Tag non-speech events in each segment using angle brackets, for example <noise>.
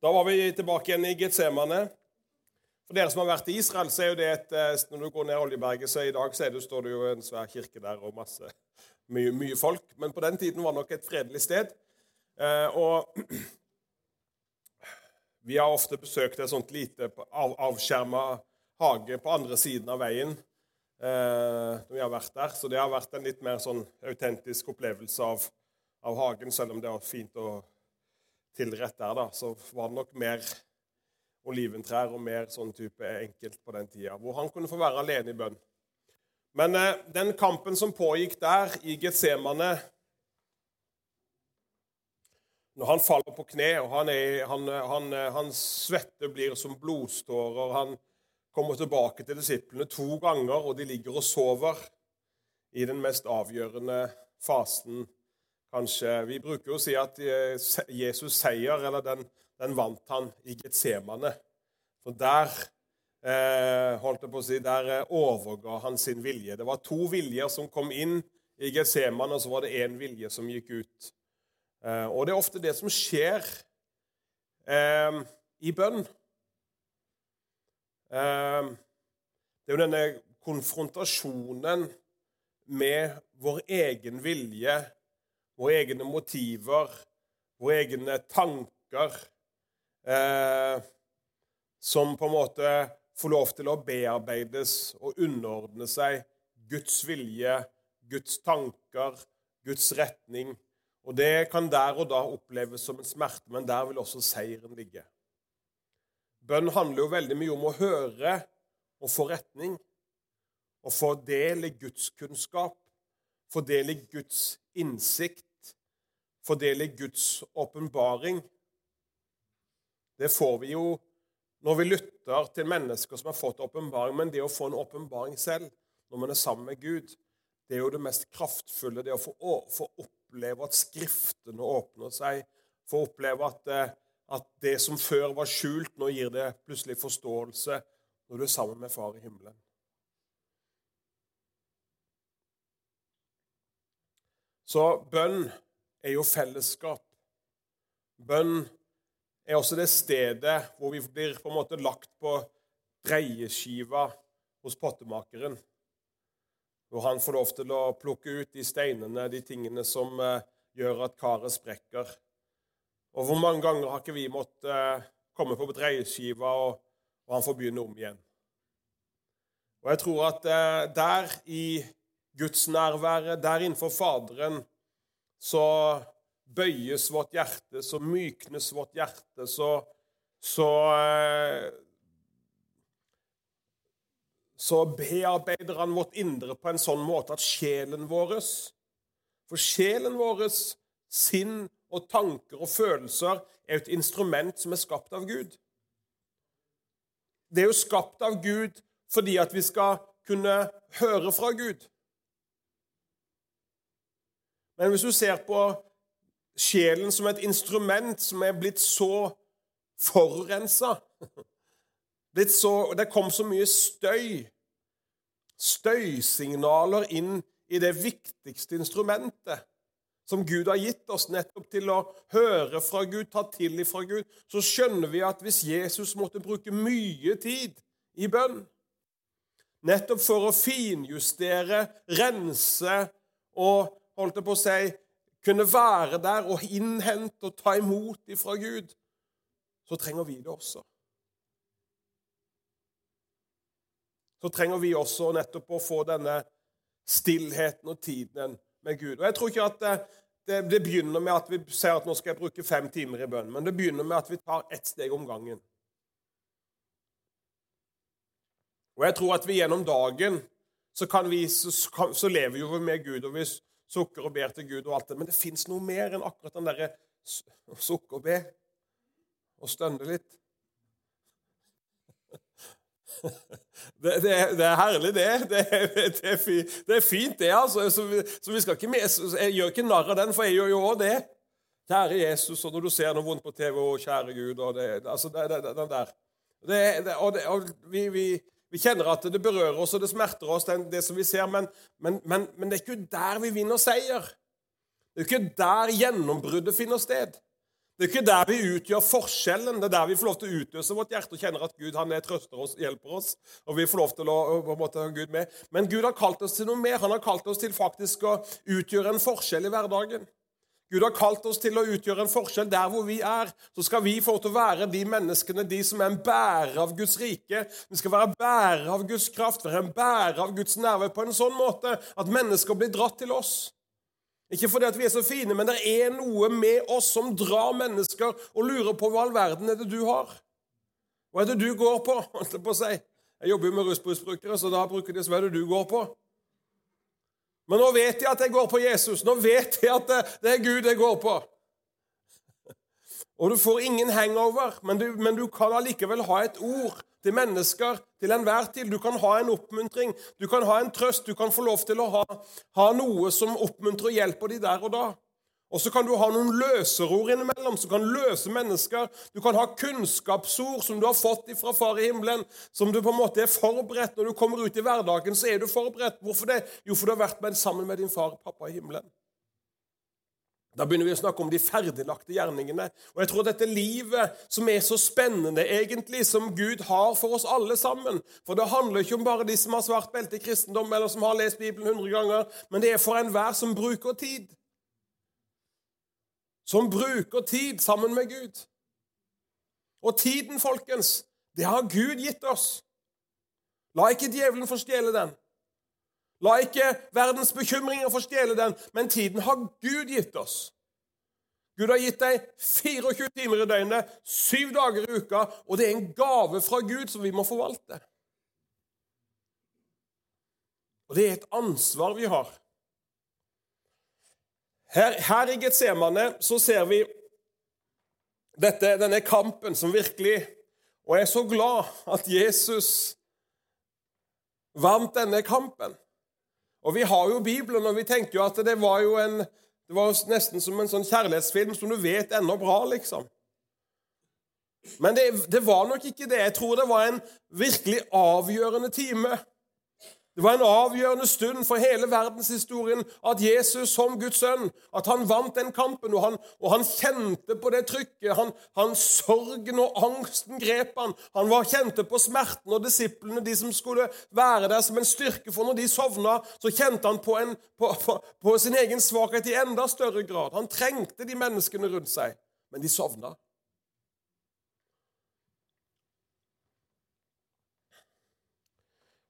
Da var vi tilbake igjen i Getsemane. For dere som har vært i Israel, så er jo det et, eh, når du går ned Oljeberget, så i dag så det, står det jo en svær kirke der og masse, mye, mye, folk. Men på den tiden var det nok et fredelig sted. Eh, og <clears throat> vi har ofte besøkt et sånt lite av, avskjerma hage på andre siden av veien eh, når vi har vært der. Så det har vært en litt mer sånn autentisk opplevelse av, av hagen, selv om det var fint og tilrett der, da, så var det nok mer oliventrær og mer sånn type enkelt på den tida, hvor han kunne få være alene i bønn. Men eh, den kampen som pågikk der, i Getsemane Når han faller på kne, og han, er, han, han, han svette blir som blodstårer Han kommer tilbake til disiplene to ganger, og de ligger og sover i den mest avgjørende fasen kanskje Vi bruker jo å si at eh, Jesus' seier, eller den, den vant han i Getsemane. For der eh, holdt jeg på å si, der eh, overga han sin vilje. Det var to viljer som kom inn i Getsemane, og så var det én vilje som gikk ut. Eh, og det er ofte det som skjer eh, i bønn. Eh, det er jo denne konfrontasjonen med vår egen vilje våre egne motiver, våre egne tanker, eh, som på en måte får lov til å bearbeides og underordne seg Guds vilje, Guds tanker, Guds retning. Og Det kan der og da oppleves som en smerte, men der vil også seieren ligge. Bønn handler jo veldig mye om å høre og få retning. Og få del i Guds kunnskap, få del i Guds innsikt, fordele Guds åpenbaring. Det får vi jo når vi lytter til mennesker som har fått åpenbaring. Men det å få en åpenbaring selv når man er sammen med Gud, det er jo det mest kraftfulle. Det å få, få oppleve at Skriftene åpner seg. Få oppleve at, eh, at, det som før var skjult, nå gir det plutselig forståelse når du er sammen med Far i himmelen. Så bønn er jo fellesskap. Bønn er også det stedet hvor vi blir på en måte lagt på dreieskiva hos pottemakeren. Hvor han får lov til å plukke ut de steinene, de tingene som uh, gjør at karet sprekker. Og hvor mange ganger har ikke vi måttet uh, komme på dreieskiva, og, han får begynne om igjen? Og jeg tror at uh, der i gudsnærværet, der innenfor Faderen, så bøyes vårt hjerte, så myknes vårt hjerte, så, så eh, så bearbeider han vårt indre på en sånn måte at sjelen vår For sjelen vår, sinn og tanker og følelser er et instrument som er skapt av Gud. Det er jo skapt av Gud fordi at vi skal kunne høre fra Gud. Men hvis du ser på sjelen som et instrument som er blitt så forurensa <laughs> Det kom så mye støy, støysignaler, inn i det viktigste instrumentet som Gud har gitt oss nettopp til å høre fra Gud, ta til ifra Gud, så skjønner vi at hvis Jesus måtte bruke mye tid i bønn, nettopp for å finjustere, rense og holdt jeg på å si, kunne være der og innhente og ta imot ifra Gud, så trenger vi det også. Så trenger vi også nettopp å få denne stillheten og tiden med Gud. Og Jeg tror ikke at det, det, det begynner med at vi sier at nå skal jeg bruke fem timer i bønn, men det begynner med at vi tar ett steg om gangen. Og jeg tror at vi gjennom dagen så, vi, så, så lever vi med Gud. og hvis sukker og ber til Gud og alt det. Men det fins noe mer enn akkurat den derre sukke og be og stønne litt. <laughs> Det, det, det, er herlig, det. Det, det er, fint, det, altså. Så vi, så vi ikke med, Jeg gjør ikke narr av den, for jeg gjør jo òg det. Kjære Jesus, og når du ser noe vondt på TV, og kjære Gud og det, altså den der. og, og vi, vi, vi kjenner at det berører oss, og det smerter oss, det som vi ser, men, men, men, men det er ikke der vi vinner seier. Det er ikke der gjennombruddet finner sted. Det er ikke der vi utgjør forskjellen. Det er der vi får lov til å utøse vårt hjerte og kjenner at Gud han er trøster oss, hjelper oss. og vi får lov til å, en måte, ha Gud med. Men Gud har kalt oss til noe mer. Han har kalt oss til faktisk å utgjøre en forskjell i hverdagen. Gud har kalt oss til å utgjøre en forskjell der hvor vi er. Så skal vi få til å være de menneskene, de som er en bærer av Guds rike. Vi skal være bærer av Guds kraft, være en bærer av Guds nerve på en sånn måte at mennesker blir dratt til oss. Ikke fordi at vi er så fine, men det er noe med oss som drar mennesker og lurer på hva all verden er det du har. Hva er det du går på? <laughs> holdt Jeg på å si. Jeg jobber jo med rusbrukere, så da bruker de hva er det du går på. Men nå vet jeg at jeg går på Jesus. Nå vet jeg at det, det er Gud jeg går på. Og du får ingen hangover, men du, men du kan allikevel ha et ord til mennesker til enhver tid. Du kan ha en oppmuntring, du kan ha en trøst, du kan få lov til å ha, ha noe som oppmuntrer og hjelper de der og da. Og så kan du ha noen løserord innimellom som kan løse mennesker. Du kan ha kunnskapsord som du har fått fra Far i himmelen, som du på en måte er forberedt. Når du kommer ut i hverdagen, så er du forberedt. Hvorfor det? Jo, for du har vært med sammen med din far og pappa i himmelen. Da begynner vi å snakke om de ferdiglagte gjerningene. Og jeg tror dette livet som er så spennende, egentlig, som Gud har for oss alle sammen For det handler ikke om bare de som har svart belte i kristendom, eller som har lest Bibelen 100 ganger, men det er for enhver som bruker tid som bruker tid sammen med Gud. Og tiden, folkens, det har Gud gitt oss. La ikke djevelen få stjele den. La ikke verdens bekymringer få stjele den, men tiden har Gud gitt oss. Gud har gitt deg 24 timer i døgnet, syv dager i uka, og det er en gave fra Gud som vi må forvalte. Og det er et ansvar vi har. Her, her i Getsemane så ser vi dette, denne kampen som virkelig Og jeg er så glad at Jesus vant denne kampen. Og Vi har jo Bibelen, og vi tenker jo at det var jo en, det var nesten som en sånn kjærlighetsfilm som du vet ender bra, liksom. Men det, det var nok ikke det. Jeg tror det var en virkelig avgjørende time det var en avgjørende stund for hele verdenshistorien at Jesus som Guds sønn at han vant den kampen. Og han, og han kjente på det trykket. Han, han, Sorgen og angsten grep han. Han var, kjente på smerten, og disiplene, de som skulle være der som en styrke for når de sovna, så kjente han på, en, på, på, på sin egen svakhet i enda større grad. Han trengte de menneskene rundt seg, men de sovna.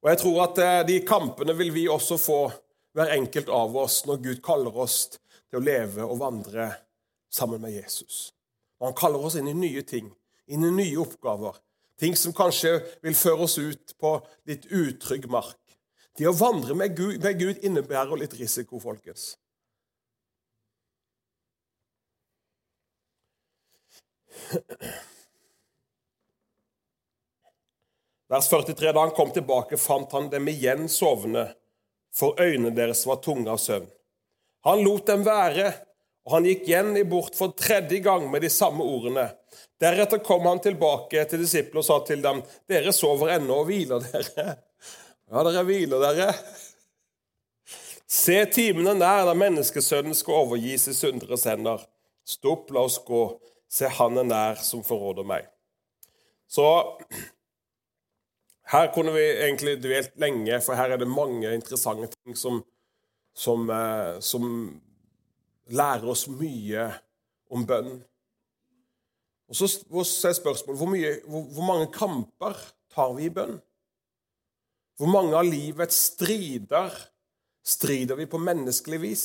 Og jeg tror at eh, de kampene vil vi også få, hver enkelt av oss, når Gud kaller oss til å leve og vandre sammen med Jesus. Og Han kaller oss inn i nye ting, inn i nye oppgaver. Ting som kanskje vil føre oss ut på litt utrygg mark. Det å vandre med Gud, med Gud innebærer litt risiko, folkens. Vers 43. Da han kom tilbake, fant han dem igjen sovende, for øynene deres var tunge av søvn. Han lot dem være, og han gikk igjen i bort for tredje gang med de samme ordene. Deretter kom han tilbake til disiplene og sa til dem, 'Dere sover ennå og hviler dere.' Ja, dere hviler dere. Se, timene nær da menneskesønnen skal overgis i synderes hender. Stopp, la oss gå. Se, han er nær som forråder meg. Så her kunne vi egentlig dvelt lenge, for her er det mange interessante ting som, som, eh, som lærer oss mye om bønn. Og så er spørsmålet hvor, mye, hvor, hvor mange kamper tar vi i bønn? Hvor mange av livets strider strider vi på menneskelig vis?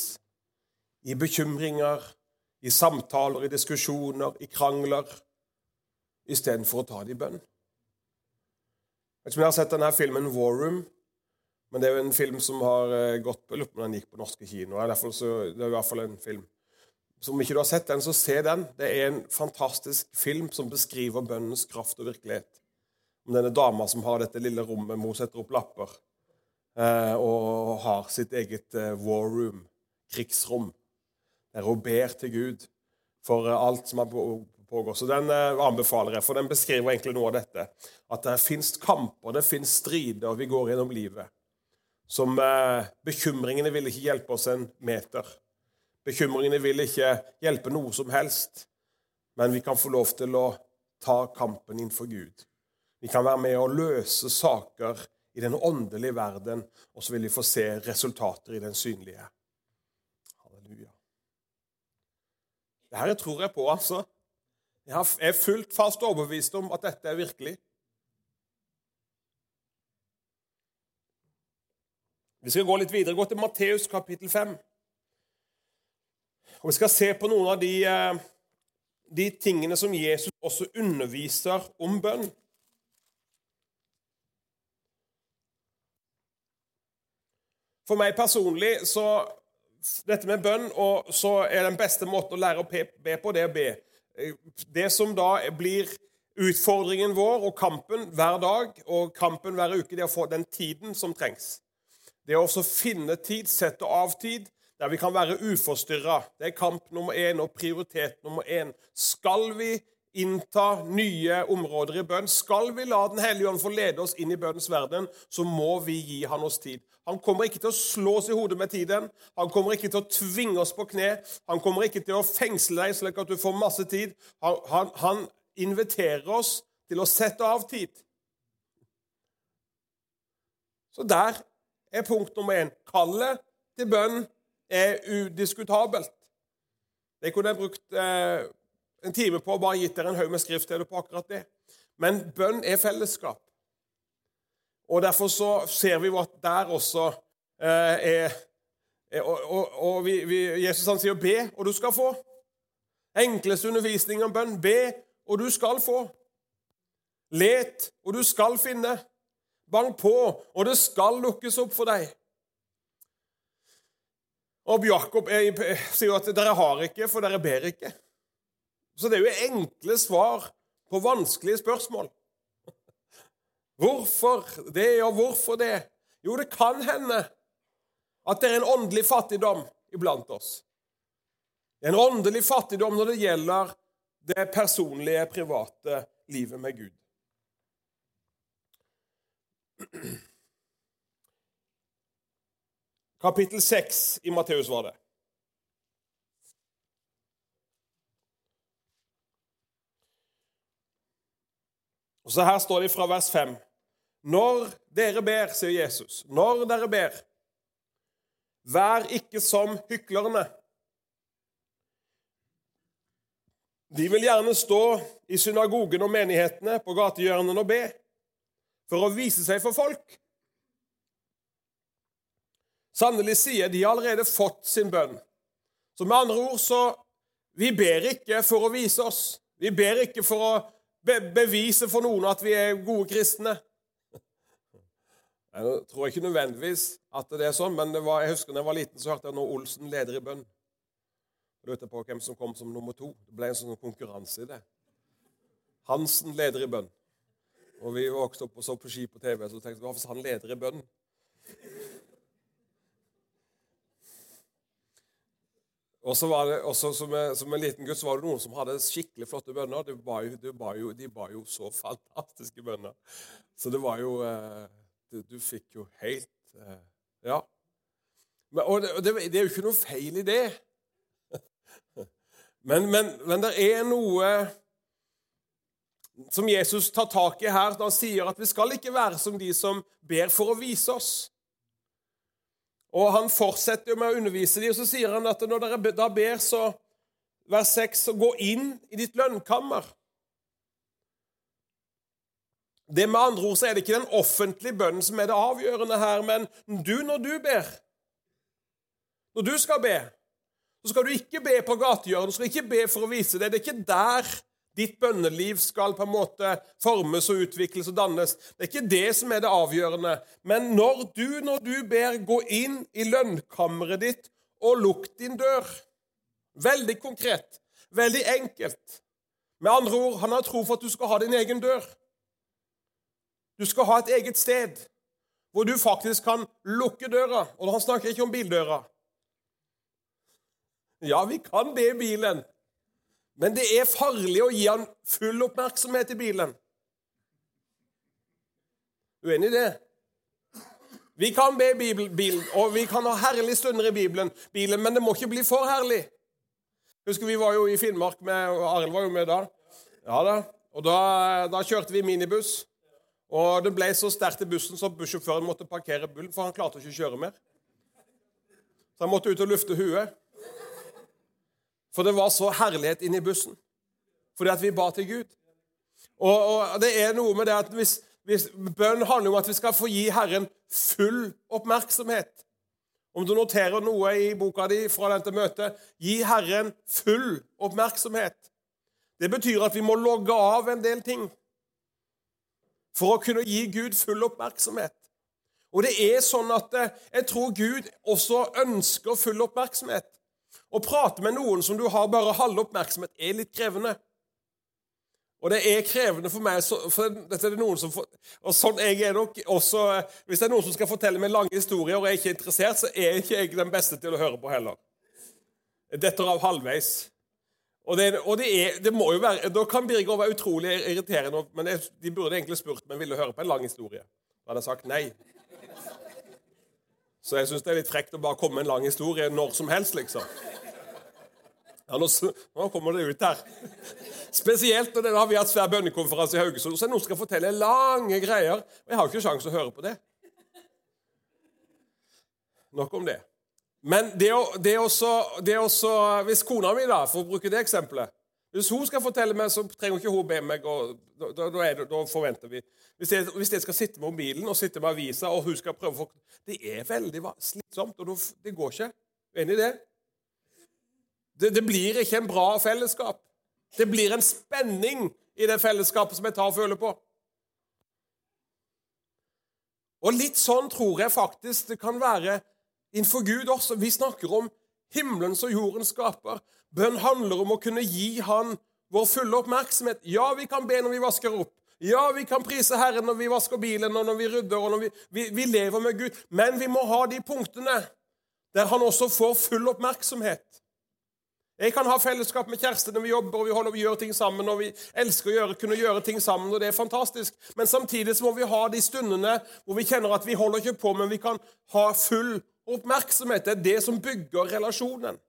I bekymringer, i samtaler, i diskusjoner, i krangler, istedenfor å ta det i bønn? Vet ikke om jeg har sett denne filmen War Room. Men det er jo en film som har eh, gått på Lurer på den gikk på norske kinoer. Det er i hvert fall en film. Så om ikke du har sett den, så se den. Det er en fantastisk film som beskriver bønnens kraft og virkelighet. Om denne dama som har dette lille rommet hvor hun setter opp lapper eh, og har sitt eget eh, war room, krigsrom, der hun ber til Gud for alt som har pågår. Så Den eh, anbefaler jeg, for den beskriver egentlig noe av dette. At det fins kamper, det fins strider vi går gjennom livet. Som eh, Bekymringene vil ikke hjelpe oss en meter. Bekymringene vil ikke hjelpe noe som helst. men vi kan få lov til å ta kampen innenfor Gud. Vi kan være med å løse saker i den åndelige verden, og så vil vi få se resultater i den synlige. Halleluja. Dette tror jeg på, altså. Jeg er fullt fast overbevist om at dette er virkelig. Vi skal gå litt videre, gå til Matteus kapittel 5. Og Vi skal se på noen av de, eh, de tingene som Jesus også underviser om bønn. For meg personlig så dette med bønn og så er den beste måten å lære å be på, det å be. Det som da blir utfordringen vår og kampen hver dag og kampen hver uke, det er å få den tiden som trengs. Det er også å finne tid, sette av tid, der vi kan være uforstyrra. Det er kamp nummer én og prioritet nummer én. Skal vi innta nye områder i bønn, skal vi la Den hellige ånd få lede oss inn i bønnens verden, så må vi gi han oss tid. Han kommer ikke til å slå oss i hodet med tiden. Han kommer ikke til å tvinge oss på kne. Han kommer ikke til å fengsle deg slik at du får masse tid. Han, han, han inviterer oss til å sette av tid. Så der er punkt nummer én. Kallet til bønn er udiskutabelt. Det kunne jeg brukt eh, en time på og bare gitt dere en haug med skriftsteder på akkurat det. Men bønn er fellesskap. Og Derfor så ser vi at der også eh, er, er Og, og, og vi, vi, Jesus han sier 'be, og du skal få'. Enkleste undervisning om bønn. Be, og du skal få. Let, og du skal finne. Bank på, og det skal lukkes opp for deg. Og Jakob sier jo at dere har ikke, for dere ber ikke. Så det er jo enkle svar på vanskelige spørsmål. <laughs> Hvorfor det, og hvorfor det? Jo, det kan hende at det er en åndelig fattigdom iblant oss. En åndelig fattigdom når det gjelder det personlige, private livet med Gud. <clears throat> Kapittel 6 i Matteus var det. Og så Her står det fra vers 5. Når dere ber, sier Jesus, når dere ber, vær ikke som hyklerne. De vil gjerne stå i synagogen og menighetene på gatehjørnene og be for å vise seg for folk. Sannelig sier de allerede fått sin bønn. Så med andre ord så Vi ber ikke for å vise oss. Vi ber ikke for å be bevise for noen at vi er gode kristne. Jeg tror ikke nødvendigvis at det er sånn, men var, jeg husker da jeg var liten, så hørte jeg når Olsen leder i bønn. Vet på hvem som kom som nummer to. Det ble en sånn konkurranse i det. Hansen leder i bønn. Og vi vokste opp og så på ski på TV, så tenkte vi hvorfor han leder i bønn? Og så var det også som, som, en liten gutt så var det noen som hadde skikkelig flotte bønner. De ba jo, de ba jo, de ba jo så fantastiske bønner. Så det var jo eh, Du, du fikk jo helt eh, Ja. Men, og det, det, det, er jo ikke noe feil i det. <laughs> Men, men, men det er noe som Jesus tar tak i her han sier at vi skal ikke være som de som ber for å vise oss. Og Han fortsetter jo med å undervise dem, og så sier han at når dere da ber, så vers 6, så gå inn i ditt lønnkammer. Det med andre ord så er det ikke den offentlige bønnen som er det avgjørende her, men du når du ber. Når du skal be, så skal du ikke be på gatehjørnet, du skal ikke be for å vise deg. Det er ikke der Ditt bønneliv skal på en måte formes og utvikles og dannes. Det er ikke det som er det avgjørende. Men når du, når du ber, gå inn i lønnkammeret ditt og lukk din dør Veldig konkret. Veldig enkelt. Med andre ord, han har tro for at du skal ha din egen dør. Du skal ha et eget sted hvor du faktisk kan lukke døra. Og han snakker ikke om bildøra. Ja, vi kan be i bilen, men det er farlig å gi han full oppmerksomhet i bilen. Uenig i det? Vi kan be bil, og vi kan ha herlige stunder i Bibelen, bilen, men det må ikke bli for herlig. Husker Vi var jo i Finnmark med og Arild var jo med da. Ja da. Og da, da kjørte vi minibuss. Og det ble så sterkt i bussen så bussjåføren måtte parkere bullen, for han klarte ikke å kjøre mer. Så han måtte ut og lufte huet. For det var så herlighet inni bussen. Fordi at vi ba til Gud. Og, og det er noe med det at hvis, hvis Bønn handler om at vi skal få gi Herren full oppmerksomhet. Om du noterer noe i boka di fra dette møtet gi Herren full oppmerksomhet. Det betyr at vi må logge av en del ting for å kunne gi Gud full oppmerksomhet. Og det er sånn at eh, jeg tror Gud også ønsker full oppmerksomhet. Å prate med noen som du har bare halv oppmerksomhet, er litt krevende. Og det er krevende for meg for dette er det noen som, og sånn jeg er nok også, Hvis det er noen som skal fortelle meg lange historier og jeg er ikke interessert, så er ikke jeg den beste til å høre på heller. Detter av halvveis. Og, det, og det, er, det, må jo være, Da kan Birger være utrolig irriterende, men jeg, de burde egentlig spurt om jeg ville høre på en lang historie. Da hadde jeg sagt nei. Så jeg syns det er litt frekt å bare komme med en lang historie når som helst, liksom. Ja, nå, nå kommer det ut her. Spesielt når har vi hatt svær bønnekonferanse i Haugesund. Så nå skal skal fortelle lange greier. Og jeg har ikke sjanse å høre på det. Nok om det. Men det, det, også, det også, Hvis kona mi, da, for å bruke det eksempelet Hvis hun skal fortelle meg, så trenger ikke hun be meg. og Da, da, det, da forventer vi. Hvis jeg, hvis jeg, skal sitte med mobilen og sitte med avisa, og hun skal prøve å Det er veldig slitsomt, og det går ikke. Enig i det? Det? Det blir ikke en bra fellesskap. Det blir en spenning i det fellesskapet som jeg tar og føler på. Og litt sånn tror jeg faktisk det kan være innenfor Gud også. Vi snakker om himmelens og jordens skaper. Bønn handler om å kunne gi Han vår fulle oppmerksomhet. Ja, vi kan be når vi vasker opp. Ja, vi kan prise Herren når vi vasker bilen, og når vi rydder, og når vi, vi, vi lever med Gud. Men vi må ha de punktene der Han også får full oppmerksomhet. Jeg kan ha fellesskap med Kjersti når vi jobber og vi holder, vi gjør ting sammen. og Vi elsker å gjøre, kunne gjøre ting sammen, og det er fantastisk. Men samtidig så må vi ha de stundene hvor vi kjenner at vi holder ikke på, men vi kan ha full oppmerksomhet. Det er det som bygger relasjonen.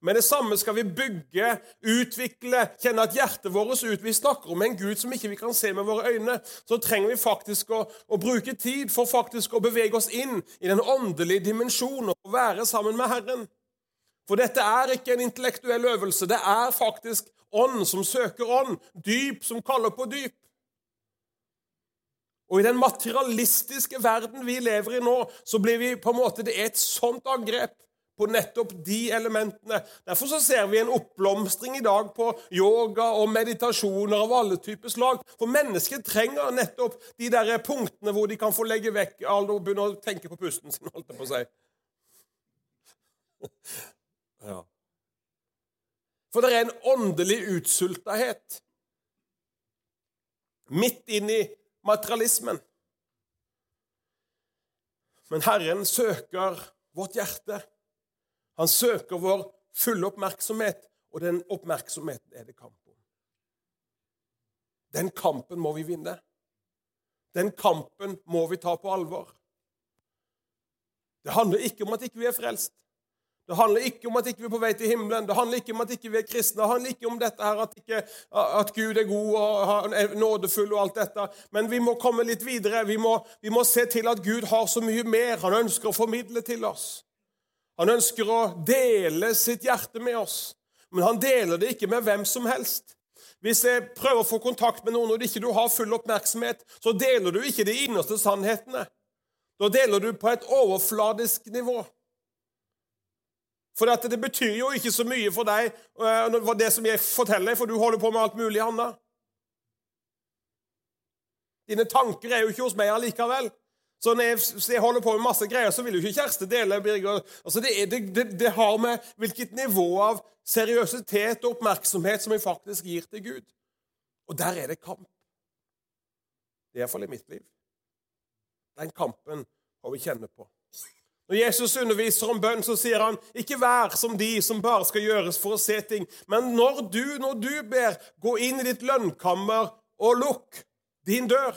Men det samme skal vi bygge, utvikle, kjenne at hjertet vårt ut. Vi snakker om en Gud som ikke vi kan se med våre øyne. Så trenger vi faktisk å, å bruke tid for faktisk å bevege oss inn i den åndelige dimensjonen og være sammen med Herren. For dette er ikke en intellektuell øvelse. Det er faktisk ånd som søker ånd, dyp som kaller på dyp. Og I den materialistiske verden vi lever i nå, så blir vi på en måte, det er et sånt angrep på nettopp de elementene. Derfor så ser vi en oppblomstring i dag på yoga og meditasjoner av alle typer slag. For mennesker trenger nettopp de der punktene hvor de kan få legge vekk alle og begynne å tenke på pusten sin. holdt jeg på si. Ja. For det er en åndelig utsultahet midt inn i materialismen. Men Herren søker vårt hjerte. Han søker vår fulle oppmerksomhet, og den oppmerksomheten er det kamp om. Den kampen må vi vinne. Den kampen må vi ta på alvor. Det handler ikke om at ikke vi er frelst. Det handler ikke om at ikke vi er på vei til himmelen, det handler ikke om at ikke vi er kristne. Det handler ikke om dette her at, ikke, at Gud er god og er nådefull og alt dette. Men vi må komme litt videre. Vi må, vi må se til at Gud har så mye mer han ønsker å formidle til oss. Han ønsker å dele sitt hjerte med oss, men han deler det ikke med hvem som helst. Hvis jeg prøver å få kontakt med noen og ikke du har full oppmerksomhet, så deler du ikke de innerste sannhetene. Da deler du på et overfladisk nivå. For det betyr jo ikke så mye for deg, uh, det som jeg forteller, for du holder på med alt mulig annet. Dine tanker er jo ikke hos meg allikevel. Så når jeg, holder på med masse greier, så vil jo ikke Kjersti dele. Altså det, det, det, det, har med hvilket nivå av seriøsitet og oppmerksomhet som vi faktisk gir til Gud. Og der er det kamp. Det er iallfall i mitt liv. Den kampen har vi kjenne på. Når Jesus underviser om bønn, så sier han ikke vær som de som bare skal gjøres for å se ting. Men når du, når du ber, gå inn i ditt lønnkammer og lukk din dør.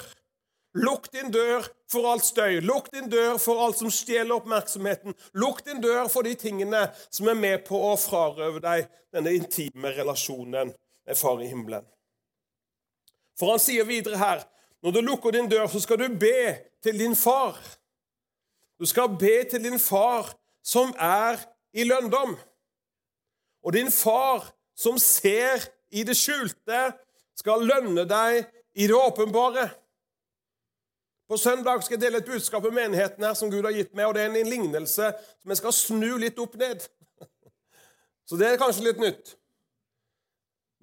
Lukk din dør for alt støy. Lukk din dør for alt som stjeler oppmerksomheten. Lukk din dør for de tingene som er med på å frarøve deg denne intime relasjonen med Far i himmelen. For han sier videre her når du lukker din dør, så skal du be til din far. Du skal be til din far som er i lønndom. Og din far som ser i det skjulte, skal lønne deg i det åpenbare. På søndag skal jeg dele et budskap med menigheten her som Gud har gitt meg, og det er en lignelse som jeg skal snu litt opp ned. <laughs> Så det er kanskje litt nytt.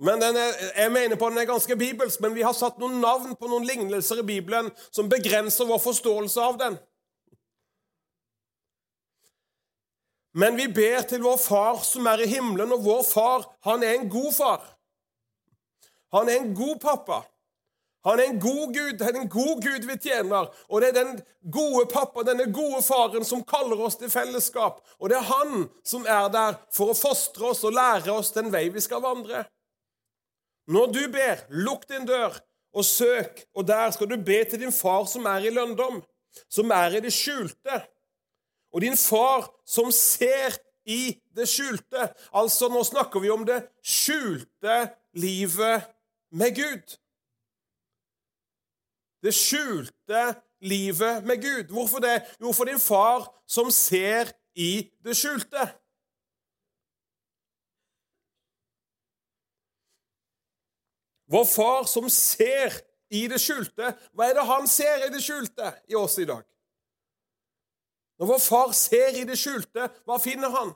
Men er, Jeg mener på den er ganske bibelsk, men vi har satt noen navn på noen lignelser i Bibelen som begrenser vår forståelse av den. Men vi ber til vår Far som er i himmelen, og vår far, han er en god far. Han er en god pappa. Han er en god Gud, det er en god Gud vi tjener. Og det er den gode pappa, denne gode faren, som kaller oss til fellesskap. Og det er han som er der for å fostre oss og lære oss den vei vi skal vandre. Når du ber, lukk din dør og søk, og der skal du be til din far som er i lønndom, som er i det skjulte. Og din far som ser i det skjulte. Altså, nå snakker vi om det skjulte livet med Gud. Det skjulte livet med Gud. Hvorfor det? Jo, for din far som ser i det skjulte. Vår far som ser i det skjulte. Hva er det han ser i det skjulte i oss i dag? Når vår far ser i det skjulte, hva finner han?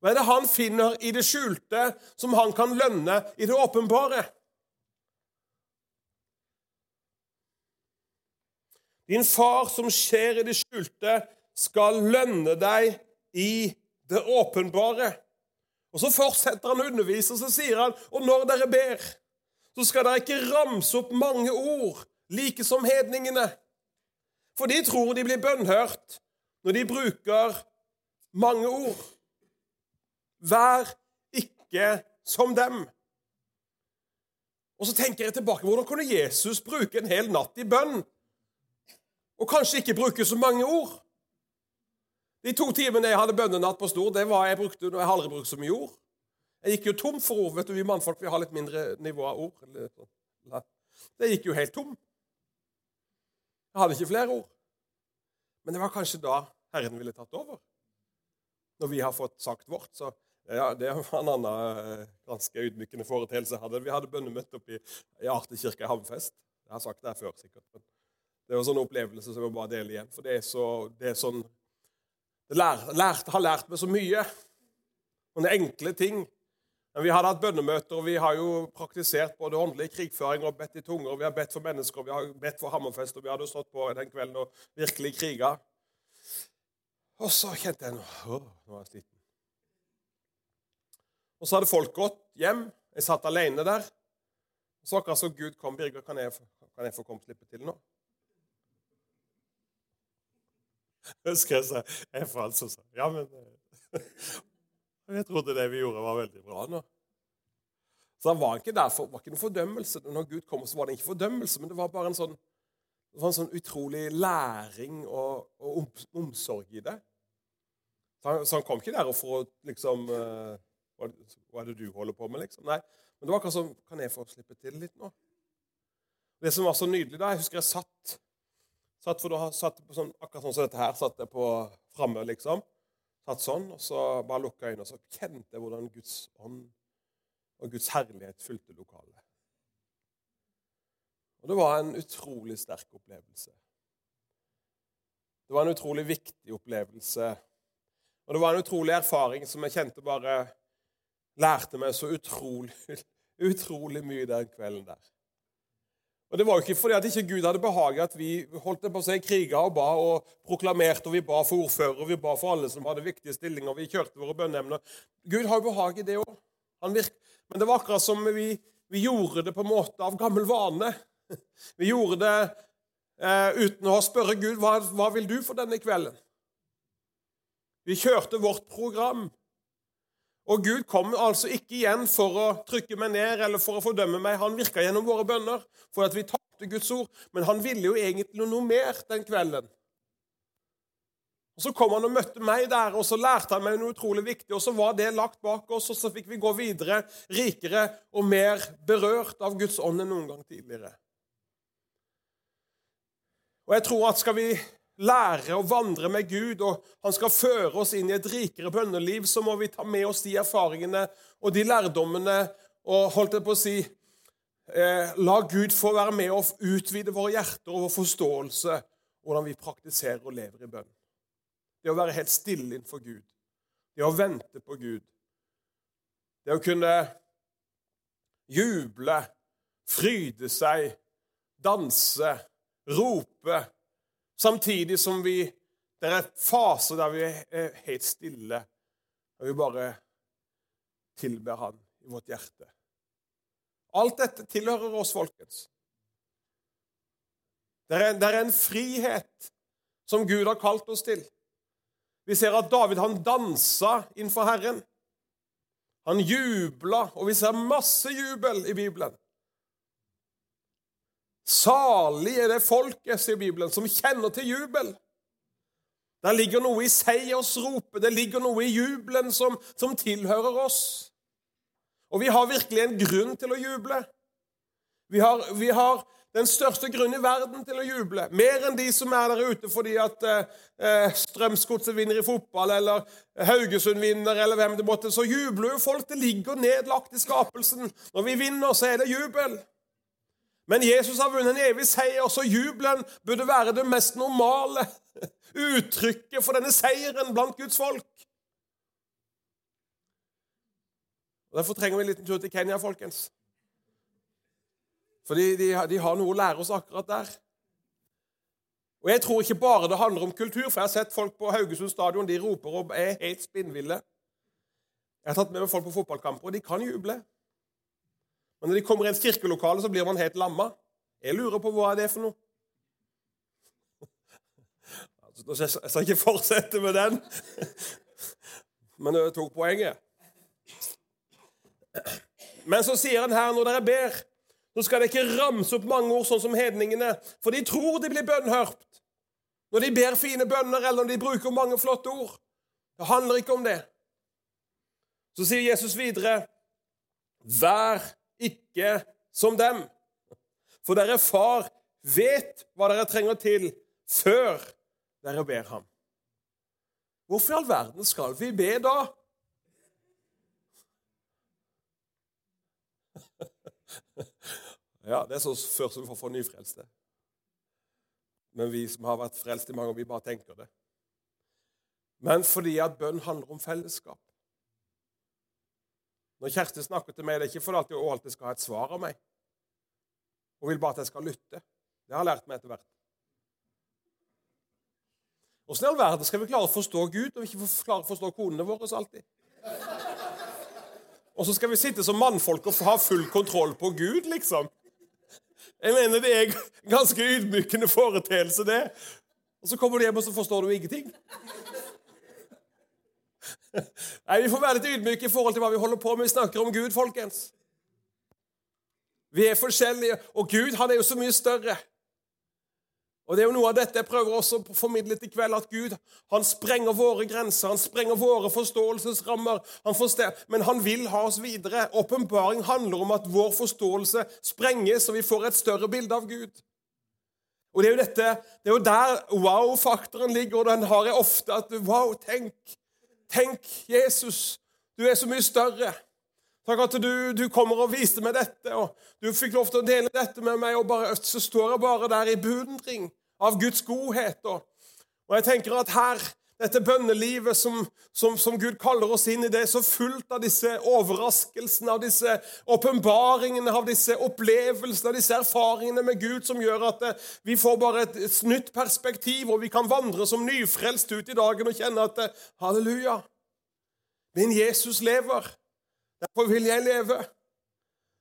Hva er det han finner i det skjulte som han kan lønne i det åpenbare? Din far som skjer i det skjulte, skal lønne deg i det åpenbare. Og Så fortsetter han å undervise, og så sier han, og når dere ber, så skal dere ikke ramse opp mange ord, like som hedningene. For de tror de blir bønnhørt når de bruker mange ord. Vær ikke som dem. Og så tenker jeg tilbake, Hvordan kunne Jesus bruke en hel natt i bønn? Og kanskje ikke bruke så mange ord? De to timene jeg hadde bønnenatt på Stor, det var jeg brukte når jeg aldri brukte så mye ord. Jeg gikk jo tom for ord. vet du, Vi mannfolk vi har litt mindre nivå av ord. Sånn. Det gikk jo helt tom. Jeg hadde ikke flere ord. Men det var kanskje da Herren ville tatt over. Når vi har fått sagt vårt, så ja, Det var en annen eh, ganske ydmykende foreteelse. Vi hadde bønnemøte oppe i, i Arte kirke i Hammerfest. Jeg har sagt det her før, sikkert. men Det var en sånn opplevelse som jeg bare deler igjen. For det er, så, det er sånn Det lær, lært, har lært meg så mye. Noen enkle ting. Men vi hadde hatt bønnemøter, og vi har jo praktisert både åndelig krigføring og bedt i tunger. Vi har bedt for mennesker, vi har bedt for Hammerfest, og vi hadde stått på den kvelden og virkelig kriga. Og så kjente jeg nå, nå er jeg sliten. Og så hadde folk gått hjem. Jeg satt alene der. Så akkurat så Gud kom, Birger, kan jeg, kan jeg få komme slippe til nå? <laughs> Husker jeg sa Jeg falt så sa Ja, men <laughs> eh, Jeg trodde det vi gjorde, var veldig bra nå. Så han var ikke der for, var ikke noen fordømmelse. Når Gud kom, så var det ikke fordømmelse, men det var bare en sånn, det en sånn utrolig læring og, og omsorg i det. Så han, så han, kom ikke der for å liksom uh, hva, er det du holder på med, liksom? Nei. Men det var akkurat som Kan jeg få slippe til litt nå? Det som var så nydelig da Jeg husker jeg satt satt for da satt på sånn, Akkurat sånn som dette her. Satt jeg på framme, liksom. Satt sånn, og så bare lukka øynene, og så kjente jeg hvordan Guds ånd og Guds herlighet fulgte lokalet. Og det var en utrolig sterk opplevelse. Det var en utrolig viktig opplevelse. Og det var en utrolig erfaring som jeg kjente bare lærte meg så utrolig, <laughs> utrolig mye den kvelden der. Og Det var jo ikke fordi at ikke Gud hadde behaget at vi holdt det på å si kriga og ba og proklamerte, og vi ba for ordfører, og vi ba for alle som hadde viktige stillinger, og vi kjørte våre bønneemner. Gud har jo behag i det òg. Men det var akkurat som vi, vi, gjorde det på en måte av gammel vane. <laughs> Vi gjorde det eh, uten å spørre Gud hva, hva vil du for denne kvelden. Vi kjørte vårt program. Og Gud kom altså ikke igjen for å trykke meg ned eller for å fordømme meg. Han virka gjennom våre bønner for at vi tapte Guds ord. Men han ville jo egentlig noe mer den kvelden. Og Så kom han og møtte meg der, og så lærte han meg noe utrolig viktig. Og så var det lagt bak oss, og så fikk vi gå videre, rikere og mer berørt av Guds ånd enn noen gang tidligere. Og jeg tror at skal vi lære å vandre med Gud, og han skal føre oss inn i et rikere bønneliv, så må vi ta med oss de erfaringene og de lærdommene og holdt jeg på å si eh, La Gud få være med og utvide våre hjerter og vår forståelse hvordan vi praktiserer og lever i bønn. Det å være helt stille innenfor Gud. Det å vente på Gud. Det å kunne juble, fryde seg, danse, rope Samtidig som vi Det er faser der vi er helt stille, og vi bare tilber Han i vårt hjerte. Alt dette tilhører oss, folkens. Det er, det er en frihet som Gud har kalt oss til. Vi ser at David han dansa innenfor Herren. Han jubla, og vi ser masse jubel i Bibelen. Salig er det folket, sier Bibelen, som kjenner til jubel. Det ligger noe i seiersropet, det ligger noe i jubelen som, som tilhører oss. Og vi har virkelig en grunn til å juble. Vi har, vi har, den største grunnen i verden til å juble. Mer enn de som er der ute fordi at eh, Strømsgodset vinner i fotball, eller Haugesund vinner, eller hvem det måtte. Så jubler jo folk. Det ligger nedlagt i skapelsen. Når vi vinner, så er det jubel. Men Jesus har vunnet en evig seier, så jubelen burde være det mest normale <laughs> uttrykket for denne seieren blant Guds folk. Og Derfor trenger vi en liten tur til Kenya, folkens. Fordi de, de har noe å lære oss akkurat der. Og Jeg tror ikke bare det handler om kultur, for jeg har sett folk på Haugesund stadion de roper og er helt spinnville. Jeg har tatt med meg folk på fotballkamper, og de kan juble. Men når de kommer i et kirkelokale, så blir man helt lamma. Jeg lurer på hva er det for noe. <laughs> Altså, jeg skal ikke fortsette med den, <laughs> men jeg tok poenget. <clears throat> Men så sier han her, når dere ber, så skal dere ikke ramse opp mange ord sånn som hedningene, for de tror de blir bønnhørt. Når de ber fine bønner, eller når de bruker mange flotte ord. Det handler ikke om det. Så sier Jesus videre, vær ikke som dem. For dere far vet hva dere trenger til før dere ber ham. Hvorfor i all verden skal vi be da? <laughs> Ja, det er sånn først vi får få nyfrelste. Men vi som har vært frelst i mange år, vi bare tenker det. Men fordi at bønn handler om fellesskap. Når Kjersti snakker til meg, det er ikke fordi hun alltid skal ha et svar av meg. Hun vil bare at jeg skal lytte. Det har jeg lært meg etter hvert. Åssen i all verden skal vi klare å forstå Gud og ikke klare å forstå konene våre alltid? Og så skal vi sitte som mannfolk og ha full kontroll på Gud, liksom? Jeg mener det er ganske ydmykende foreteelse, det. Og så kommer du hjem, og så forstår du ingenting. Nei, Vi får være litt ydmyke i forhold til hva vi holder på med. Vi snakker om Gud, folkens. Vi er forskjellige, og Gud han er jo så mye større. Og Det er jo noe av dette jeg prøver også å formidle til kveld, at Gud han sprenger våre grenser, han sprenger våre forståelsesrammer. Han forstår, men han vil ha oss videre. Åpenbaring handler om at vår forståelse sprenges, så vi får et større bilde av Gud. Og Det er jo dette, det er jo der wow-faktoren ligger, og den har jeg ofte. at Wow, tenk Tenk, Jesus, du er så mye større. Takk at du, du, kommer og viste meg dette, og du fikk lov til å dele dette med meg. og bare, Så står jeg bare der i beundring av Guds godhet. Og, og jeg tenker at her, dette bønnelivet som, som, som, Gud kaller oss inn i, det er så fullt av disse overraskelsene, av disse åpenbaringene, av disse opplevelsene, av disse erfaringene med Gud som gjør at eh, vi får bare et, et nytt perspektiv, og vi kan vandre som nyfrelst ut i dagen og kjenne at eh, halleluja, min Jesus lever. Derfor vil jeg leve.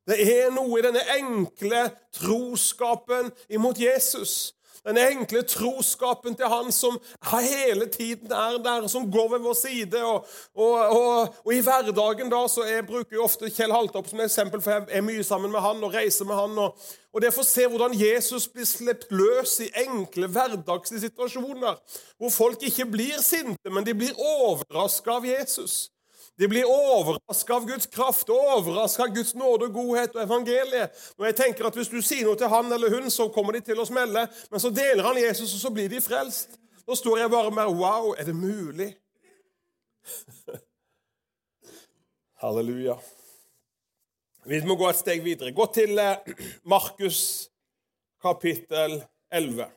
Det er noe i denne enkle troskapen imot Jesus Den enkle troskapen til Han som hele tiden er der, som går ved vår side. Og, og, og, og i hverdagen da, så jeg bruker jeg ofte Kjell Haltorp som eksempel, for jeg er mye sammen med han og reiser med han. Og, og det å se hvordan Jesus blir sluppet løs i enkle, hverdagslige situasjoner. Hvor folk ikke blir sinte, men de blir overraska av Jesus. De blir overraska av Guds kraft, overraska av Guds nåde og godhet og evangeliet. Og jeg tenker at Hvis du sier noe til han eller hun, så kommer de til å smelle. Men så deler han Jesus, og så blir de frelst. Da står jeg bare med Wow, er det mulig? <laughs> Halleluja. Vi må gå et steg videre. Gå til eh, <clears throat> Markus kapittel 11.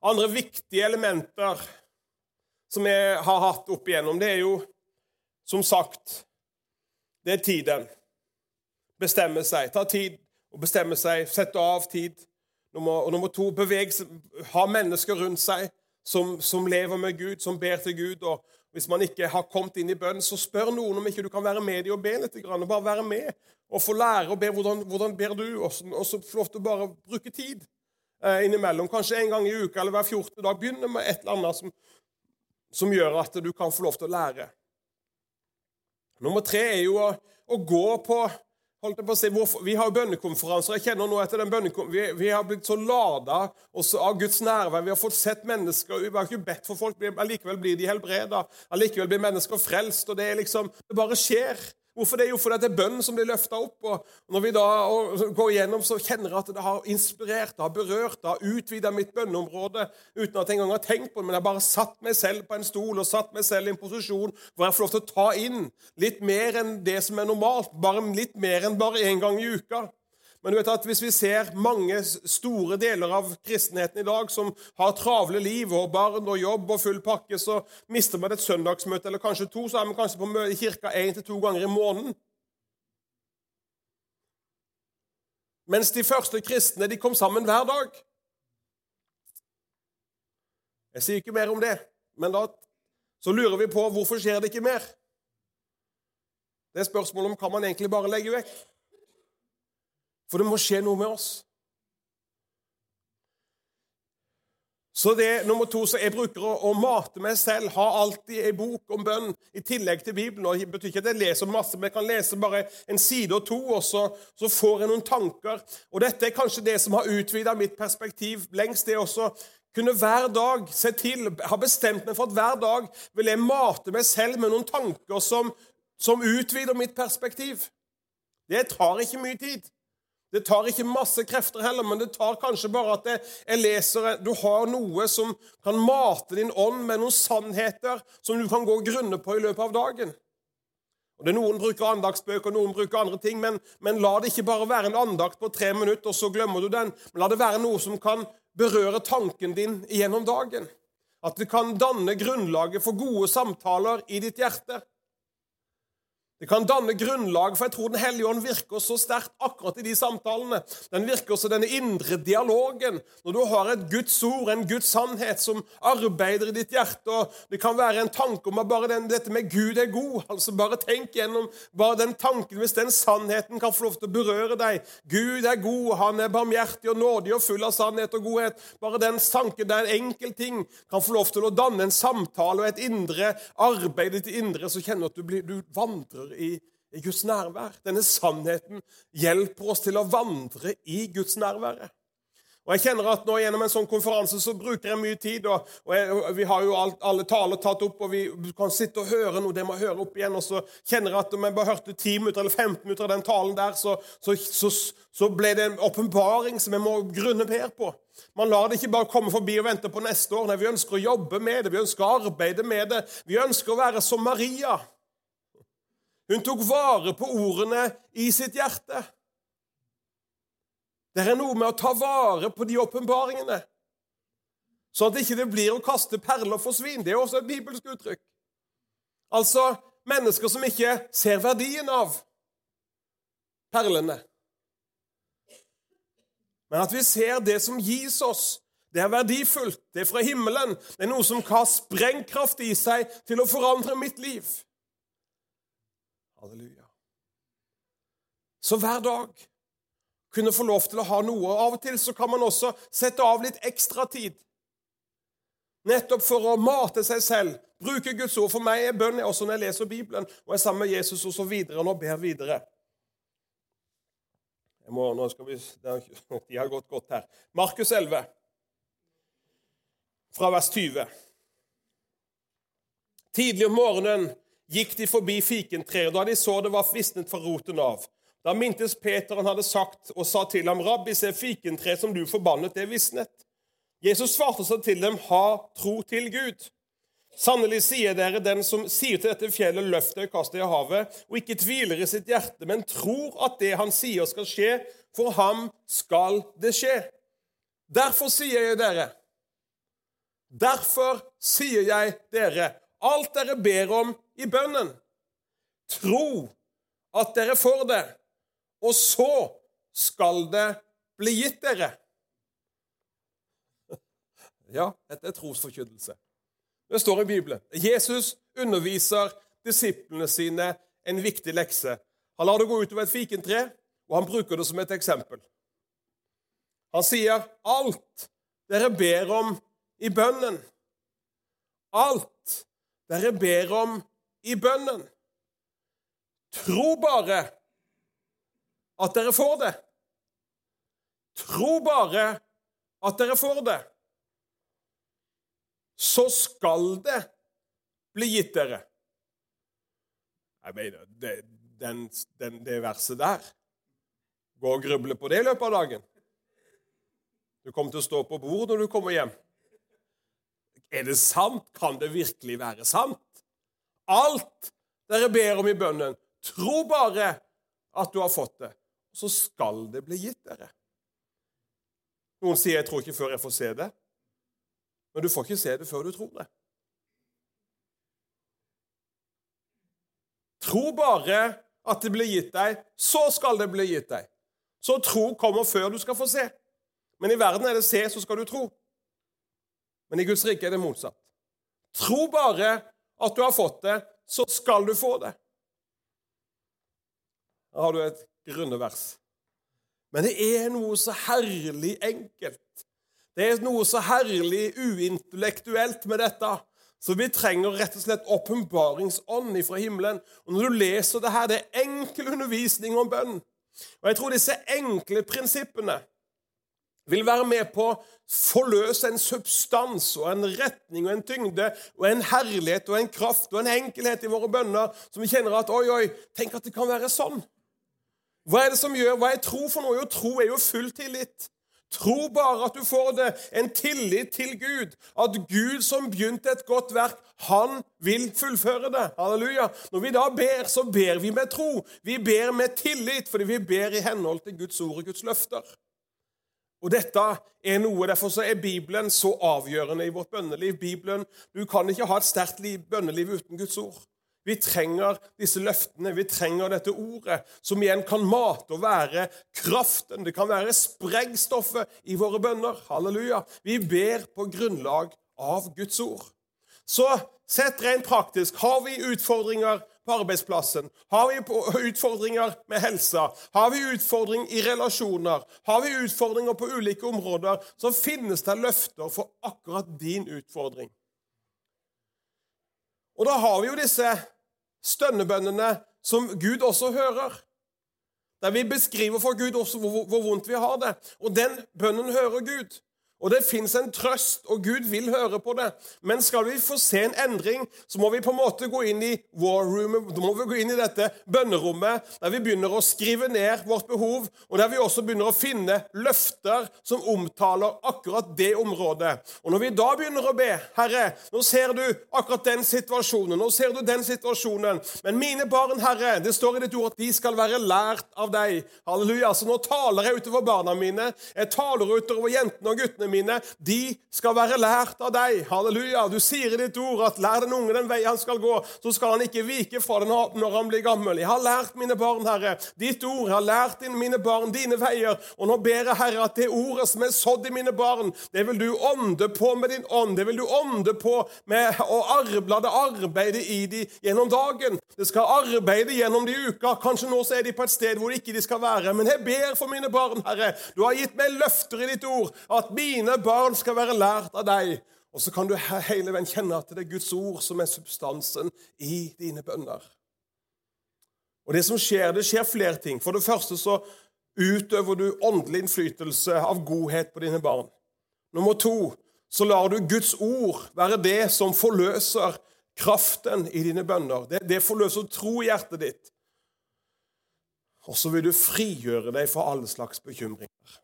Andre viktige elementer som vi har hatt opp igjennom, det er jo som sagt det er tiden. Bestemme seg. Ta tid og bestemme seg. Sette av tid. Nummer, og nummer to beveg, ha mennesker rundt seg som, som, lever med Gud, som ber til Gud. og Hvis man ikke har kommet inn i bønn, så spør noen om ikke du kan være med i å be litt. Bare være med og få lære å be. Hvordan, hvordan ber du? Og så få lov til å bare bruke tid innimellom. Kanskje en gang i uka eller hver 14. dag. Begynne med et eller annet som, som, gjør at du kan få lov til å lære. Nummer tre er jo å, å gå på på å si, Vi har jo bønnekonferanser. jeg kjenner nå etter den vi, vi har blitt så lada av Guds nærvær. Vi har fått sett mennesker Vi har ikke bedt for folk, allikevel blir de helbreda. Allikevel blir mennesker frelst. og Det er liksom, det bare skjer. Hvorfor det? Jo, fordi det er bønnen som blir løfta opp. og Når vi da går igjennom, så kjenner jeg at det har inspirert, det har berørt, det har utvida mitt bønneområde uten at jeg engang har tenkt på det. Men jeg har bare satt meg selv på en stol og satt meg selv i en posisjon hvor jeg får lov til å ta inn litt mer enn det som er normalt. Bare litt mer enn bare én gang i uka. Men du vet at hvis vi ser mange store deler av kristenheten i dag som har travle liv og barn og jobb og full pakke, så mister man et søndagsmøte eller kanskje to. Så er man kanskje på kirka én til to ganger i måneden. Mens de første kristne de kom sammen hver dag. Jeg sier ikke mer om det, men da så lurer vi på hvorfor skjer det ikke mer. Det er spørsmålet om kan man egentlig bare legge vekk. For det må skje noe med oss. Så det nummer to, så Jeg bruker å, mate meg selv, ha alltid ei bok om bønn i tillegg til Bibelen. og Det betyr ikke at jeg leser masse, men jeg kan lese bare en side og to, og så, så får jeg noen tanker. Og Dette er kanskje det som har utvida mitt perspektiv lengst. det også kunne hver dag se til, ha bestemt meg for at hver dag vil jeg mate meg selv med noen tanker som, som utvider mitt perspektiv. Det tar ikke mye tid. Det tar ikke masse krefter heller, men det tar kanskje bare at jeg leser Du har noe som kan mate din ånd med noen sannheter som du kan gå og grunne på i løpet av dagen. Og det er Noen bruker andaktsbøker, noen bruker andre ting, men, men la det ikke bare være en andakt på tre minutter, og så glemmer du den. Men la det være noe som kan berøre tanken din gjennom dagen. At det kan danne grunnlaget for gode samtaler i ditt hjerte. Det kan danne grunnlag, for jeg tror Den hellige ånd virker så sterkt akkurat i de samtalene. Den virker også denne indre dialogen. Når du har et Guds ord, en Guds sannhet, som arbeider i ditt hjerte og Det kan være en tanke om at bare den, dette med Gud er god. altså Bare tenk gjennom bare den tanken, hvis den sannheten kan få lov til å berøre deg. Gud er god, han er barmhjertig og nådig og full av sannhet og godhet. Bare den tanken, det er en enkel ting, kan få lov til å danne en samtale og et indre arbeid ditt indre, så kjenner du at du, blir, du vandrer i, i Guds nærvær. Denne sannheten hjelper oss til å vandre i Guds nærvære. Og jeg kjenner at nå Gjennom en sånn konferanse så bruker jeg mye tid. og, og, jeg, Vi har jo alt, alle taler tatt opp, og vi kan sitte og høre noe. det må høre opp igjen, og Så kjenner jeg at om jeg bare hørte 10 minutter eller 15 minutter av den talen der, så, så, så, så ble det en åpenbaring som jeg må grunne mer på. Man lar det ikke bare komme forbi og vente på neste år. Nei, Vi ønsker å jobbe med det, vi ønsker å arbeide med det. Vi ønsker å være som Maria. Hun tok vare på ordene i sitt hjerte. Det er noe med å ta vare på de åpenbaringene, sånn at det ikke blir å kaste perler for svin. Det er også et bibelsk uttrykk. Altså mennesker som ikke ser verdien av perlene. Men at vi ser det som gis oss. Det er verdifullt. Det er fra himmelen. Det er noe som har sprengkraft i seg til å forandre mitt liv. Halleluja. Så hver dag kunne få lov til å ha noe. og Av og til så kan man også sette av litt ekstra tid. Nettopp for å mate seg selv, bruke Guds ord. For meg er bønn også når jeg leser Bibelen og er sammen med Jesus og så videre, og ber videre. Jeg må, nå skal vi, <laughs> De har gått godt her. Markus 11, fra vers 20. Tidlig om morgenen gikk de forbi fikentreet. Da de så det var visnet fra roten av. Da mintes Peter han hadde sagt og sa til ham, 'Rabbi, se fikentreet som du forbannet, det visnet.' Jesus svarte seg til dem, 'Ha tro til Gud.' Sannelig sier dere, den som sier til dette fjellet, løft deg og kast deg i havet, og ikke tviler i sitt hjerte, men tror at det han sier skal skje, for ham skal det skje. Derfor sier jeg dere, derfor sier jeg dere, alt dere ber om i bønnen, tro at dere får det, og så skal det bli gitt dere. <laughs> Ja, dette er trosforkynnelse. Det står i Bibelen. Jesus underviser disiplene sine en viktig lekse. Han lar det gå utover et fikentre, og han bruker det som et eksempel. Han sier, 'Alt dere ber om i bønnen' Alt dere ber om i bønnen. Tro bare at dere får det. Tro bare at dere får det så skal det bli gitt dere. Jeg mener, det, den, den, det verset der Gå og gruble på det i løpet av dagen. Du kommer til å stå på bord når du kommer hjem. Er det sant? Kan det virkelig være sant? Alt dere ber om i bønnen, tro bare at du har fått det, så skal det bli gitt dere. Noen sier 'jeg tror ikke før jeg får se det'. Men du får ikke se det før du tror det. Tro bare at det blir gitt deg, så skal det bli gitt deg. Så tro kommer før du skal få se. Men i verden er det se, så skal du tro. Men i Guds rike er det motsatt. Tro bare at du har fått det, så skal du få det. Da har du et grunnevers. Men det er noe så herlig enkelt det er noe så herlig uintellektuelt med dette. Så vi trenger rett og slett åpenbaringsånd fra himmelen. Og Når du leser det her, det er enkel undervisning om bønn. Og jeg tror disse enkle prinsippene vil være med på å forløse en substans og en retning og en tyngde og en herlighet og en kraft og en enkelhet i våre bønner som vi kjenner at oi, oi, tenk at det kan være sånn. Hva er det som gjør, hva er tro for noe? Jo, tro er jo full tillit. Tro bare at du får det. En tillit til Gud. At Gud som begynte et godt verk, han vil fullføre det. Halleluja. Når vi da ber, så ber vi med tro. Vi ber med tillit, fordi vi ber i henhold til Guds ord og Guds løfter. Og dette er noe, Derfor så er Bibelen så avgjørende i vårt bønneliv. Bibelen, Du kan ikke ha et sterkt bønneliv uten Guds ord. Vi trenger disse løftene, vi trenger dette ordet, som igjen kan mate og være kraften. Det kan være sprengstoffet i våre bønner. Halleluja. Vi ber på grunnlag av Guds ord. Så sett rent praktisk har vi utfordringer på arbeidsplassen? Har vi utfordringer med helsa? Har vi utfordring i relasjoner? Har vi utfordringer på ulike områder? Så finnes det løfter for akkurat din utfordring. Og da har vi jo disse stønnebønnene som Gud også hører. Der vi beskriver for Gud også hvor, hvor vondt vi har det. Og den bønnen hører Gud. Og det fins en trøst, og Gud vil høre på det. Men skal vi få se en endring, så må vi på en måte gå inn i war roomet, da må vi gå inn i dette bønnerommet, der vi begynner å skrive ned vårt behov, og der vi også begynner å finne løfter som omtaler akkurat det området. Og når vi da begynner å be, Herre, nå ser du akkurat den situasjonen, nå ser du den situasjonen, men mine barn, Herre, det står i ditt ord at de skal være lært av deg. Halleluja. Så nå taler jeg utover barna mine, jeg taler utover jentene og guttene mine, de skal være lært av deg. Halleluja. Du sier i ditt ord at lær den unge den vei han skal gå, så skal han ikke vike fra den når han blir gammel. Jeg har lært mine barn, Herre, ditt ord. Jeg har lært mine barn dine veier. Og nå ber jeg, Herre, at det ordet som er sådd i mine barn, det vil du ånde på med din ånd. Det vil du ånde på med å arble det arbeide i de gjennom dagen. Det skal arbeide gjennom de uka. Kanskje nå så er de på et sted hvor ikke de skal være. Men jeg ber for mine barn, Herre. Du har gitt meg løfter i ditt ord at mine barn skal være lært av deg. Og så kan du hele veien kjenne at det er Guds ord som er substansen i dine bønner. Og Det som skjer, det skjer flere ting. For det første så utøver du åndelig innflytelse av godhet på dine barn. Nummer to så lar du Guds ord være det som forløser kraften i dine bønner. Det, det forløser tro i hjertet ditt. Og så vil du frigjøre deg fra alle slags bekymringer.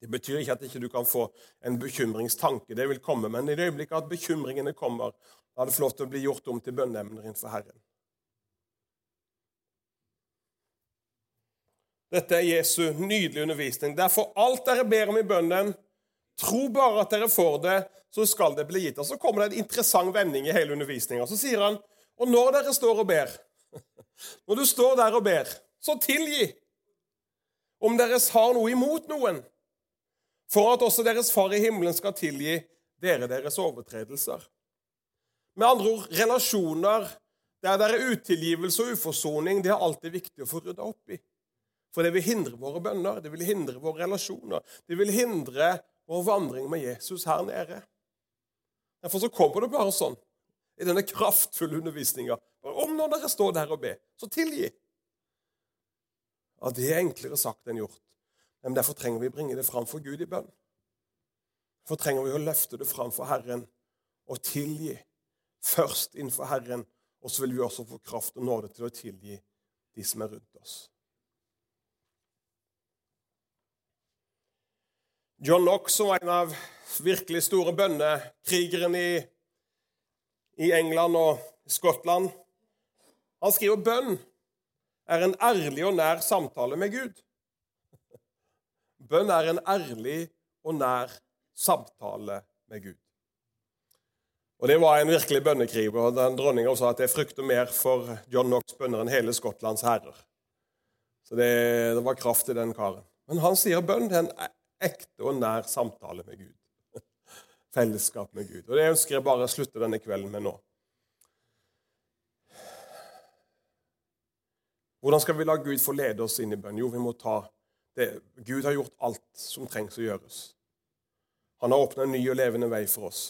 Det betyr ikke at ikke du ikke kan få en bekymringstanke. Det vil komme, men i det øyeblikket at bekymringene kommer, da er det flott å bli gjort om til bønneemner innenfor Herren. Dette er Jesu nydelige undervisning. Derfor alt dere ber om i bønnen, tro bare at dere får det, så skal det bli gitt. Og Så kommer det en interessant vending i hele undervisninga. Så sier han, og når dere står og ber <laughs> Når du står der og ber, så tilgi om dere har noe imot noen, for at også deres Far i himmelen skal tilgi dere deres overtredelser. Med andre ord relasjoner der det er utilgivelse og uforsoning, det er alltid viktig å få rydda opp i. For det vil hindre våre bønner, det vil hindre våre relasjoner. Det vil hindre vår vandring med Jesus her nede. Derfor så kommer det bare sånn i denne kraftfulle undervisninga. Om når dere står der og ber, så tilgi. Ja, Det er enklere sagt enn gjort. Men derfor trenger vi å bringe det fram for Gud i bønn. Derfor trenger vi å løfte det fram for Herren og tilgi først innenfor Herren. Og så vil vi også få kraft og nåde til å tilgi de som er rundt oss. John Knox, som var en av virkelig store bønnekrigerne i i England og Skottland. Han skriver bønn er en ærlig og nær samtale med Gud. Bønn er en ærlig og nær samtale med Gud. Og Det var en virkelig bønnekriger. den Dronninga sa at jeg frykter mer for John Knox bønner enn hele Skottlands herrer. Så det, det, var kraft i den karen. Men han sier bønn er en ekte og nær samtale med Gud <laughs> fellesskap med Gud. Og Det ønsker jeg bare å slutte denne kvelden med nå. Hvordan skal vi la Gud få lede oss inn i bønn? Jo, vi må ta det. Gud har gjort alt som trengs å gjøres. Han har åpna en ny og levende vei for oss.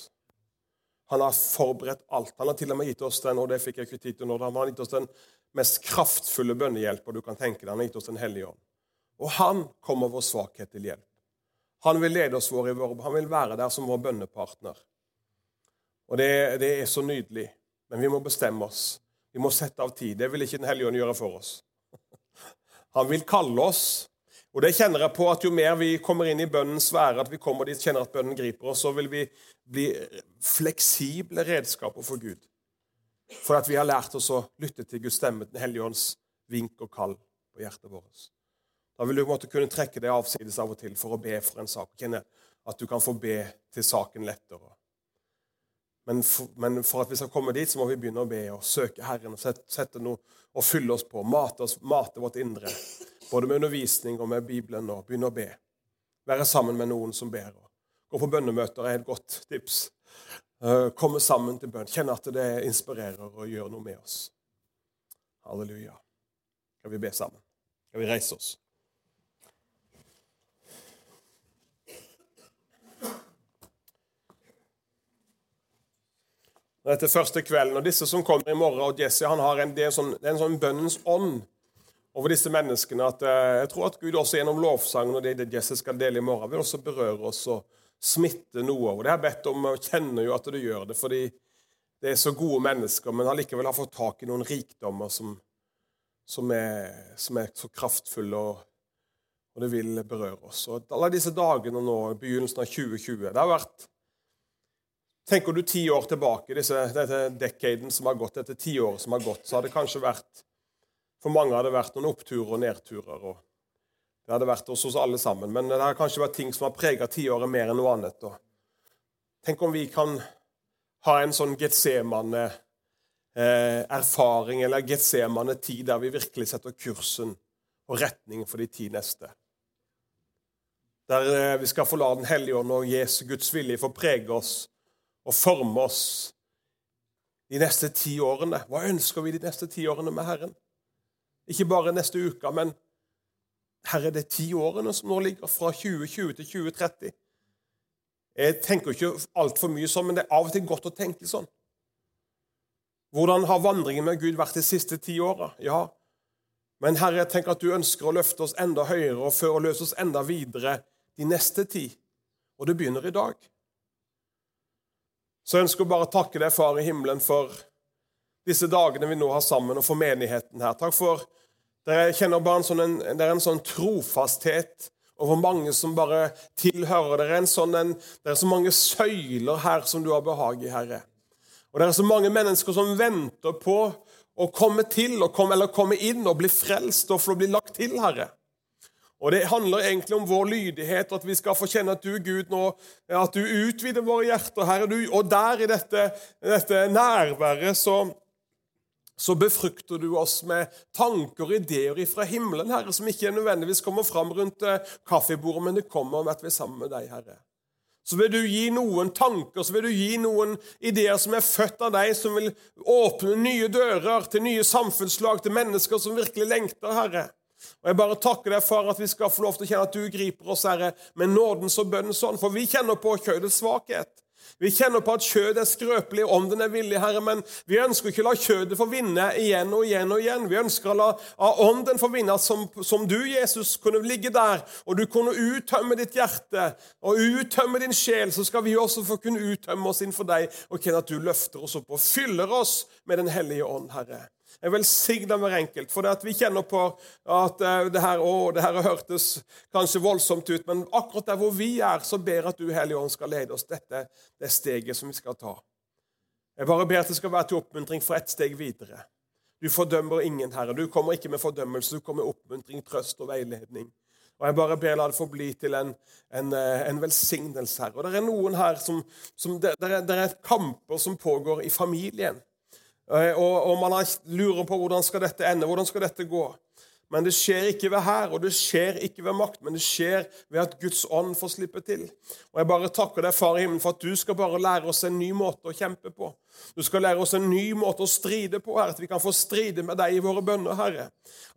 Han har forberedt alt. Han har til og med gitt oss den og det fikk jeg ikke tid til nå, han har gitt oss den mest kraftfulle bønnehjelpa du kan tenke deg. Han har gitt oss Den hellige ånd. Og han kommer vår svakhet til hjelp. Han vil lede oss vår i vår, han vil være der som vår bønnepartner. Og det, det, er så nydelig. Men vi må bestemme oss. Vi må sette av tid. Det vil ikke Den hellige ånd gjøre for oss. Han vil kalle oss. Og det kjenner jeg på at Jo mer vi kommer inn i bønnens sfære, at vi kommer dit, kjenner at bønnen griper oss, så vil vi bli fleksible redskaper for Gud. For at vi har lært oss å lytte til Guds stemme, Den hellige ånds vink og kall på hjertet vårt. Da vil du måtte kunne trekke deg avsides av og til for å be for en sak. Kjenne at du kan få be til saken lettere. Men for, men for, at vi skal komme dit, så må vi begynne å be og søke Herren og sette, sette noe og fylle oss på. Mate, oss, mate vårt indre. Både med undervisning og med Bibelen. og Begynne å be. Være sammen med noen som ber. Gå på bønnemøter er et godt tips. Eh, komme sammen til bønn. Kjenne at det inspirerer og gjør noe med oss. Halleluja. Skal vi be sammen? Skal vi reise oss? Dette første kvelden, og Disse som kommer i morgen, og Jesse han har en, det, er en sånn, en sånn bønnens ånd over disse menneskene. at uh, Jeg tror at Gud også gjennom lovsangen og det, det Jesus skal dele i morgen, vil også berøre oss og smitte noe. Og Det har jeg bedt om, og kjenner jo at du gjør det, fordi det er så gode mennesker, men allikevel har fått tak i noen rikdommer som, som, er, som er, så kraftfulle, og, og, det vil berøre oss. Og Alle disse dagene nå, begynnelsen av 2020 Det har vært Tenker du ti år tilbake, disse, dette decaden som har gått, dette tiåret som har gått, så har det kanskje vært For mange har det vært noen oppturer og nedturer. og Det hadde vært hos alle sammen. Men det har kanskje vært ting som har prega tiåret mer enn noe annet. Og tenk om vi kan ha en sånn Getsemane-erfaring, eller Getsemane-tid, der vi virkelig setter kursen og retningen for de ti neste. Der eh, vi skal få la Den hellige ånd og Jesu Guds vilje få prege oss og forme oss de neste ti årene. Hva ønsker vi de neste ti årene med Herren? Ikke bare neste uke, men her er det ti årene som nå ligger, fra 2020 til 2030. Jeg tenker ikke altfor mye sånn, men det er av og til godt å tenke sånn. Hvordan har vandringen med Gud vært de siste ti åra? Ja, men Herre, tenker at du ønsker å løfte oss enda høyere og føre og løse oss enda videre de neste ti. Og det begynner i dag. Så jeg ønsker bare å takke deg, Far i himmelen, for disse dagene vi nå har sammen, og for menigheten her. Takk for dere kjenner bare en sånn, det er en sånn trofasthet over mange som bare tilhører. Det er, en sånn, en, det er så mange søyler her som du har behag i, Herre. Og det er så mange mennesker som venter på å komme til, komme, eller komme inn og bli frelst og få bli lagt til, Herre. Og Det handler egentlig om vår lydighet, at vi skal få kjenne at du, Gud, nå, at du utvider våre hjerter. Herre, du, og der i dette, dette nærværet så, så befrukter du oss med tanker og ideer fra himmelen, Herre, som ikke nødvendigvis kommer fram rundt eh, kaffebordet, men det kommer om at vi er sammen med deg, Herre. Så vil du gi noen tanker, så vil du gi noen ideer som er født av deg, som vil åpne nye dører til nye samfunnslag, til mennesker som virkelig lengter, Herre. Og Jeg bare takker deg for at vi skal få lov til å kjenne at du griper oss, Herre, med nådens og bønnens ånd. For vi kjenner på kjødets svakhet. Vi kjenner på at kjødet er skrøpelig, ånden er villig, Herre, men vi ønsker ikke å la kjødet få vinne igjen og igjen og igjen. Vi ønsker å la ånden få vinne som, som, du, Jesus, kunne ligge der, og du kunne uttømme ditt hjerte og uttømme din sjel. Så skal vi også få kunne uttømme oss innenfor deg og kjenne at du løfter oss opp og fyller oss med Den hellige ånd, Herre. Jeg velsigner hver enkelt. For det at vi kjenner på at eh, det her, å, det her hørtes kanskje voldsomt ut, men akkurat der hvor vi er, så ber at du, Hellige Ånd, skal lede oss. Dette det steget som vi skal ta. Jeg bare ber at det skal være til oppmuntring for ett steg videre. Du fordømmer ingen, Herre. Du kommer ikke med fordømmelse, du kommer med oppmuntring, trøst og veiledning. Og Jeg bare ber la det få bli til en, en, eh, en velsignelse her. Og det er noen her som, som det, det, er, det er kamper som pågår i familien. Eh, og, og man lurer på hvordan skal dette ende, hvordan skal dette gå. Men det skjer ikke ved her, og det skjer ikke ved makt, men det skjer ved at Guds ånd får slippe til. Og Jeg bare takker deg, Far i himmelen, for at du skal bare lære oss en ny måte å kjempe på. Du skal lære oss en ny måte å stride på, Herre. At vi kan få stride med deg i våre bønner, Herre.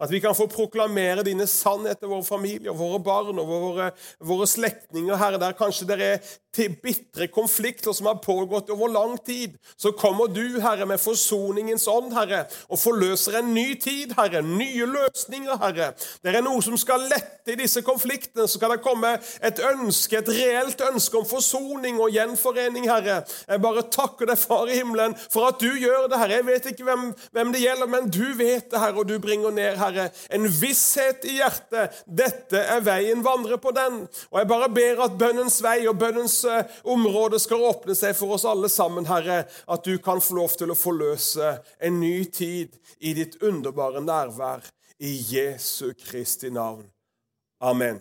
At vi kan få proklamere dine sannheter, våre familier, våre barn og våre, våre slektninger, Herre. Der kanskje det er til bitre konflikter som har pågått over lang tid. Så kommer du, Herre, med forsoningens ånd, Herre, og forløser en ny tid, Herre. Nye løsninger, Herre. Det er noe som skal lette i disse konfliktene. Så kan det komme et ønske, et reelt ønske om forsoning og gjenforening, Herre. Jeg bare takker deg, Far i himmelen, for at du gjør det, Herre. Jeg vet ikke hvem, hvem det gjelder, men du vet det, Herre, og du bringer ned, Herre, en visshet i hjertet. Dette er veien, vandre på den. Og jeg bare ber at bønnens vei og bønnens uh, område skal åpne seg for oss alle sammen, Herre. At du kan få lov til å forløse en ny tid i ditt underbare nærvær. I Jesu Kristi navn. Amen.